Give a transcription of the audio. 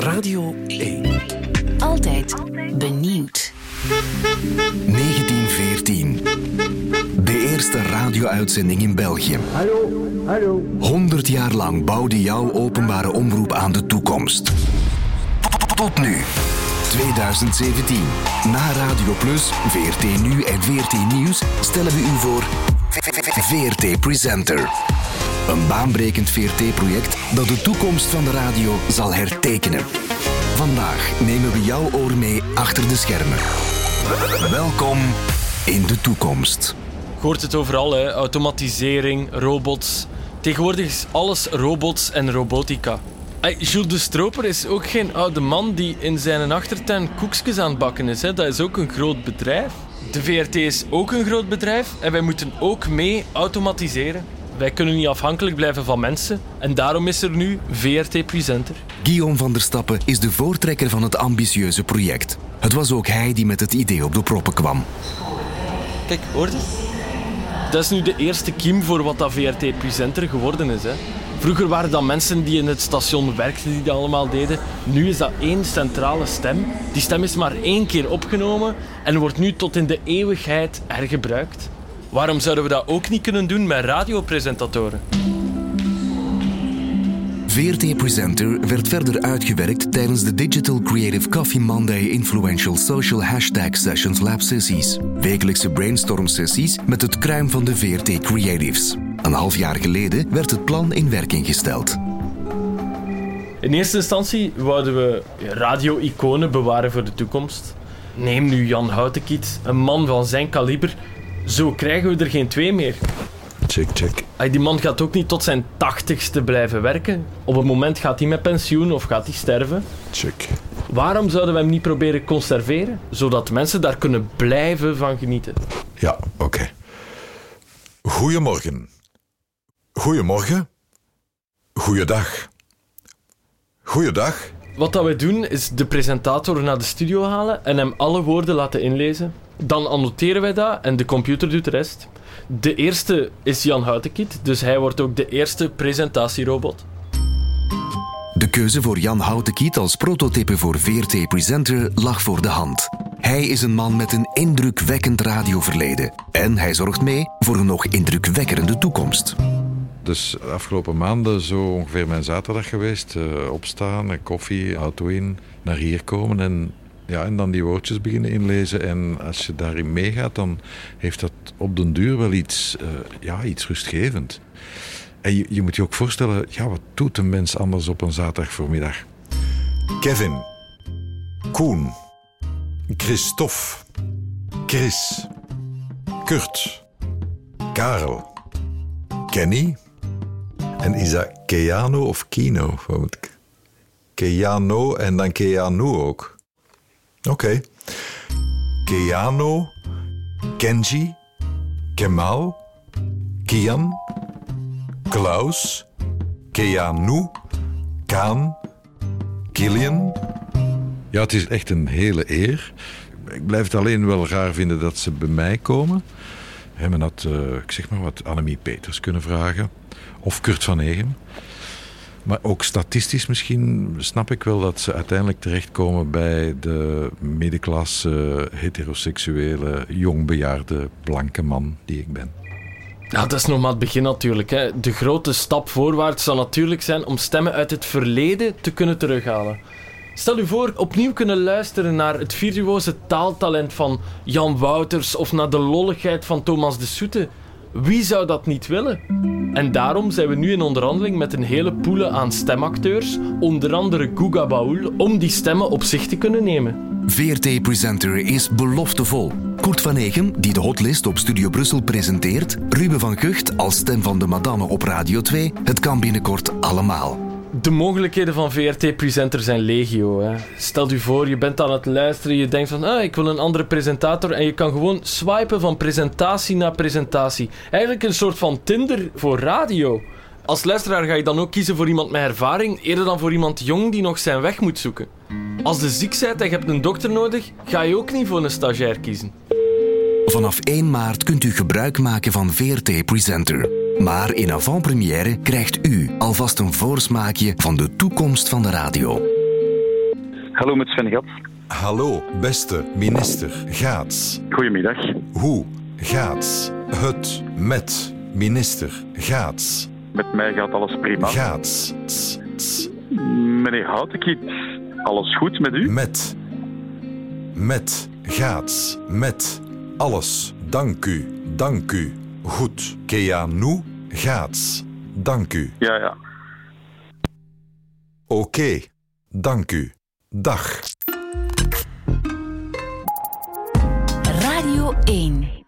Radio 1. Altijd benieuwd. 1914. De eerste radio-uitzending in België. Hallo, hallo. 100 jaar lang bouwde jouw openbare omroep aan de toekomst. Tot nu. 2017. Na Radio Plus, VRT Nu en VRT Nieuws stellen we u voor VRT Presenter. Een baanbrekend VRT-project dat de toekomst van de radio zal hertekenen. Vandaag nemen we jouw oor mee achter de schermen. Welkom in de toekomst. Hoort het overal, hè. automatisering, robots. Tegenwoordig is alles robots en robotica. Jules de Stroper is ook geen oude man die in zijn achtertuin koekjes aan het bakken is. Hè. Dat is ook een groot bedrijf. De VRT is ook een groot bedrijf en wij moeten ook mee automatiseren. Wij kunnen niet afhankelijk blijven van mensen en daarom is er nu VRT Presenter. Guillaume van der Stappen is de voortrekker van het ambitieuze project. Het was ook hij die met het idee op de proppen kwam. Kijk, hoor je? Dat is nu de eerste kiem voor wat dat VRT Presenter geworden is. Hè. Vroeger waren dat mensen die in het station werkten die dat allemaal deden. Nu is dat één centrale stem. Die stem is maar één keer opgenomen en wordt nu tot in de eeuwigheid hergebruikt. Waarom zouden we dat ook niet kunnen doen met radiopresentatoren? VRT Presenter werd verder uitgewerkt tijdens de Digital Creative Coffee Monday Influential Social Hashtag Sessions Lab sessies. Wekelijkse brainstorm sessies met het kruim van de VRT Creatives. Een half jaar geleden werd het plan in werking gesteld. In eerste instantie wouden we radio-iconen bewaren voor de toekomst. Neem nu Jan Houtenkiet, een man van zijn kaliber. Zo krijgen we er geen twee meer. Check, check. Ay, Die man gaat ook niet tot zijn tachtigste blijven werken. Op het moment gaat hij met pensioen of gaat hij sterven. Check. Waarom zouden we hem niet proberen conserveren? Zodat mensen daar kunnen blijven van genieten. Ja, oké. Goedemorgen. Goedemorgen. Goeiedag. Goeiedag. Wat dat wij doen is de presentator naar de studio halen en hem alle woorden laten inlezen. Dan annoteren wij dat en de computer doet de rest. De eerste is Jan Houtenkiet, dus hij wordt ook de eerste presentatierobot. De keuze voor Jan Houtenkiet als prototype voor VRT Presenter lag voor de hand. Hij is een man met een indrukwekkend radioverleden. En hij zorgt mee voor een nog indrukwekkende toekomst. Dus de afgelopen maanden zo ongeveer mijn zaterdag geweest. eh, opstaan, koffie, auto in, naar hier komen en, ja, en dan die woordjes beginnen inlezen. En als je daarin meegaat, dan heeft dat op den duur wel iets, eh, ja, iets rustgevend. En je, je moet je ook voorstellen, ja, wat doet een mens anders op een zaterdag voormiddag? Kevin, Koen, Christophe, Chris, Kurt, Karel, Kenny. En is dat Keanu of Kino? Keanu en dan Keanu ook. Oké. Keanu, Kenji, Kemal, Kian, Klaus, Keanu, Kaan, Killian. Ja, het is echt een hele eer. Ik blijf het alleen wel raar vinden dat ze bij mij komen. Hè, men had, eh, ik zeg maar wat, Annemie Peters kunnen vragen. Of Kurt van Egen. Maar ook statistisch misschien snap ik wel dat ze uiteindelijk terechtkomen bij de middenklasse, heteroseksuele, jongbejaarde, blanke man die ik ben. Ja, dat is nog maar het begin natuurlijk. Hè. De grote stap voorwaarts zal natuurlijk zijn om stemmen uit het verleden te kunnen terughalen. Stel u voor opnieuw kunnen luisteren naar het virtuose taaltalent van Jan Wouters of naar de lolligheid van Thomas de Soete. Wie zou dat niet willen? En daarom zijn we nu in onderhandeling met een hele poele aan stemacteurs, onder andere Guga Baul, om die stemmen op zich te kunnen nemen. VRT Presenter is beloftevol. Koert van Egem, die de hotlist op Studio Brussel presenteert. Ruben van Gucht als stem van de madame op Radio 2. Het kan binnenkort allemaal. De mogelijkheden van VRT-presenter zijn legio. Hè. Stel u voor, je bent aan het luisteren, je denkt van, ah, ik wil een andere presentator en je kan gewoon swipen van presentatie naar presentatie. Eigenlijk een soort van Tinder voor radio. Als luisteraar ga je dan ook kiezen voor iemand met ervaring, eerder dan voor iemand jong die nog zijn weg moet zoeken. Als je ziek bent en je hebt een dokter nodig, ga je ook niet voor een stagiair kiezen. Vanaf 1 maart kunt u gebruik maken van VRT Presenter. Maar in avant-première krijgt u alvast een voorsmaakje van de toekomst van de radio. Hallo met Sven Gat. Hallo, beste minister Gaats. Goedemiddag. Hoe gaat het met minister Gaats? Met mij gaat alles prima. Gaats. Tss, tss. Meneer Houtekiet, alles goed met u? Met. Met. Gaats. Met. Alles. Dank u. Dank u. Goed. Keanu. Gaats. Dank u. Ja, ja. Oké. Dank u. Dag. Radio 1.